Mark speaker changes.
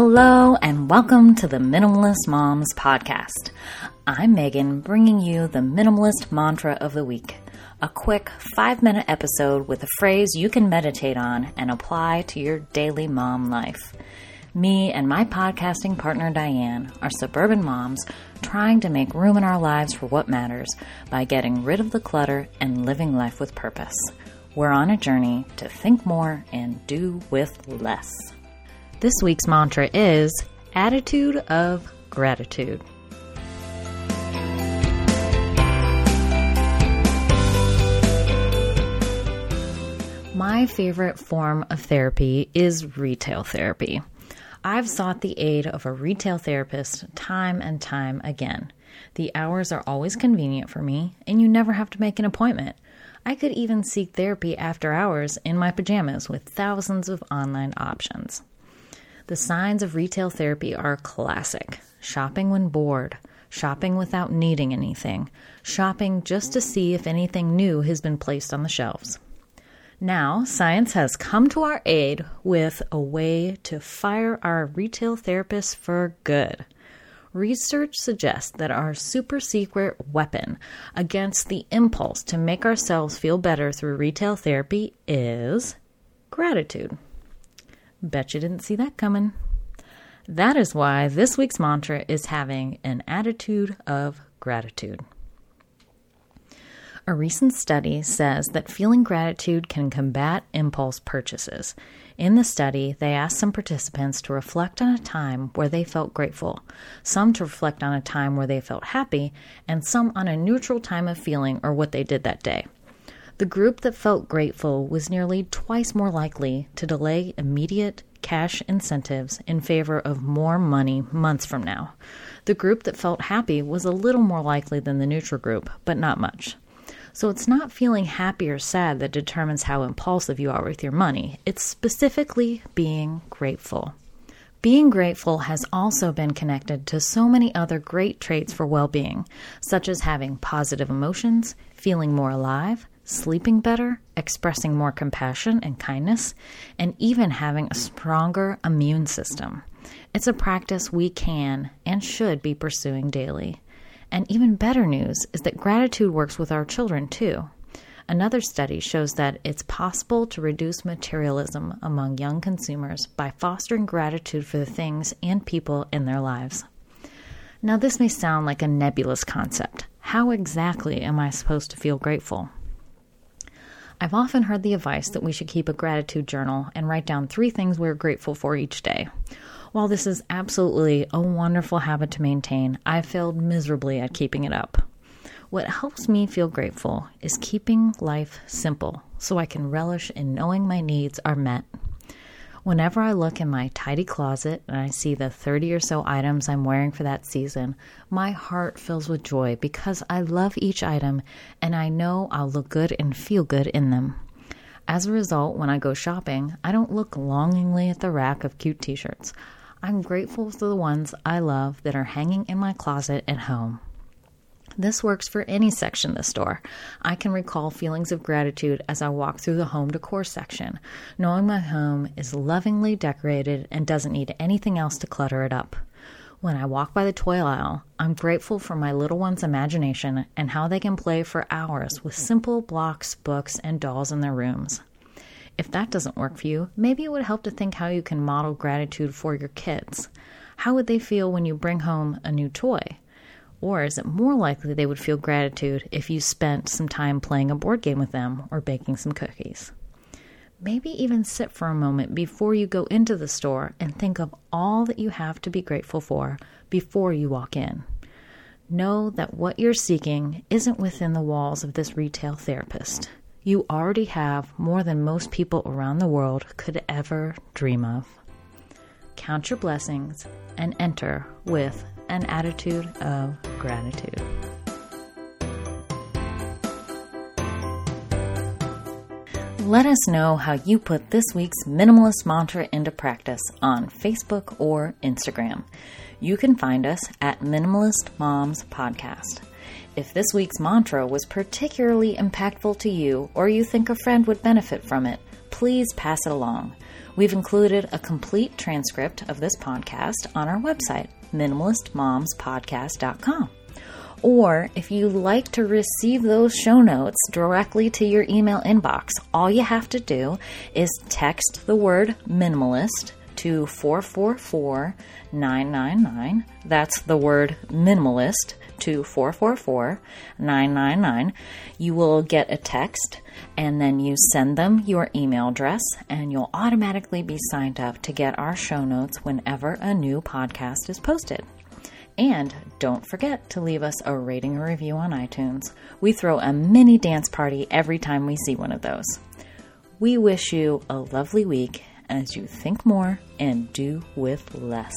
Speaker 1: Hello, and welcome to the Minimalist Moms Podcast. I'm Megan, bringing you the Minimalist Mantra of the Week, a quick five minute episode with a phrase you can meditate on and apply to your daily mom life. Me and my podcasting partner Diane are suburban moms trying to make room in our lives for what matters by getting rid of the clutter and living life with purpose. We're on a journey to think more and do with less. This week's mantra is attitude of gratitude. My favorite form of therapy is retail therapy. I've sought the aid of a retail therapist time and time again. The hours are always convenient for me, and you never have to make an appointment. I could even seek therapy after hours in my pajamas with thousands of online options. The signs of retail therapy are classic shopping when bored, shopping without needing anything, shopping just to see if anything new has been placed on the shelves. Now, science has come to our aid with a way to fire our retail therapists for good. Research suggests that our super secret weapon against the impulse to make ourselves feel better through retail therapy is gratitude. Bet you didn't see that coming. That is why this week's mantra is having an attitude of gratitude. A recent study says that feeling gratitude can combat impulse purchases. In the study, they asked some participants to reflect on a time where they felt grateful, some to reflect on a time where they felt happy, and some on a neutral time of feeling or what they did that day. The group that felt grateful was nearly twice more likely to delay immediate cash incentives in favor of more money months from now. The group that felt happy was a little more likely than the neutral group, but not much. So it's not feeling happy or sad that determines how impulsive you are with your money. It's specifically being grateful. Being grateful has also been connected to so many other great traits for well being, such as having positive emotions, feeling more alive, sleeping better, expressing more compassion and kindness, and even having a stronger immune system. It's a practice we can and should be pursuing daily. And even better news is that gratitude works with our children too. Another study shows that it's possible to reduce materialism among young consumers by fostering gratitude for the things and people in their lives. Now, this may sound like a nebulous concept. How exactly am I supposed to feel grateful? I've often heard the advice that we should keep a gratitude journal and write down three things we're grateful for each day. While this is absolutely a wonderful habit to maintain, I've failed miserably at keeping it up. What helps me feel grateful is keeping life simple so I can relish in knowing my needs are met Whenever I look in my tidy closet and I see the 30 or so items I'm wearing for that season, my heart fills with joy because I love each item and I know I'll look good and feel good in them. As a result, when I go shopping, I don't look longingly at the rack of cute t shirts. I'm grateful for the ones I love that are hanging in my closet at home. This works for any section of the store. I can recall feelings of gratitude as I walk through the home decor section, knowing my home is lovingly decorated and doesn't need anything else to clutter it up. When I walk by the toy aisle, I'm grateful for my little one's imagination and how they can play for hours with simple blocks, books, and dolls in their rooms. If that doesn't work for you, maybe it would help to think how you can model gratitude for your kids. How would they feel when you bring home a new toy? Or is it more likely they would feel gratitude if you spent some time playing a board game with them or baking some cookies? Maybe even sit for a moment before you go into the store and think of all that you have to be grateful for before you walk in. Know that what you're seeking isn't within the walls of this retail therapist. You already have more than most people around the world could ever dream of. Count your blessings and enter with an attitude of gratitude. Let us know how you put this week's minimalist mantra into practice on Facebook or Instagram. You can find us at Minimalist Moms Podcast. If this week's mantra was particularly impactful to you or you think a friend would benefit from it, please pass it along. We've included a complete transcript of this podcast on our website, minimalistmomspodcast.com. Or if you like to receive those show notes directly to your email inbox, all you have to do is text the word minimalist to 444 999. That's the word minimalist to 444 999. You will get a text and then you send them your email address and you'll automatically be signed up to get our show notes whenever a new podcast is posted. And don't forget to leave us a rating or review on iTunes. We throw a mini dance party every time we see one of those. We wish you a lovely week as you think more and do with less.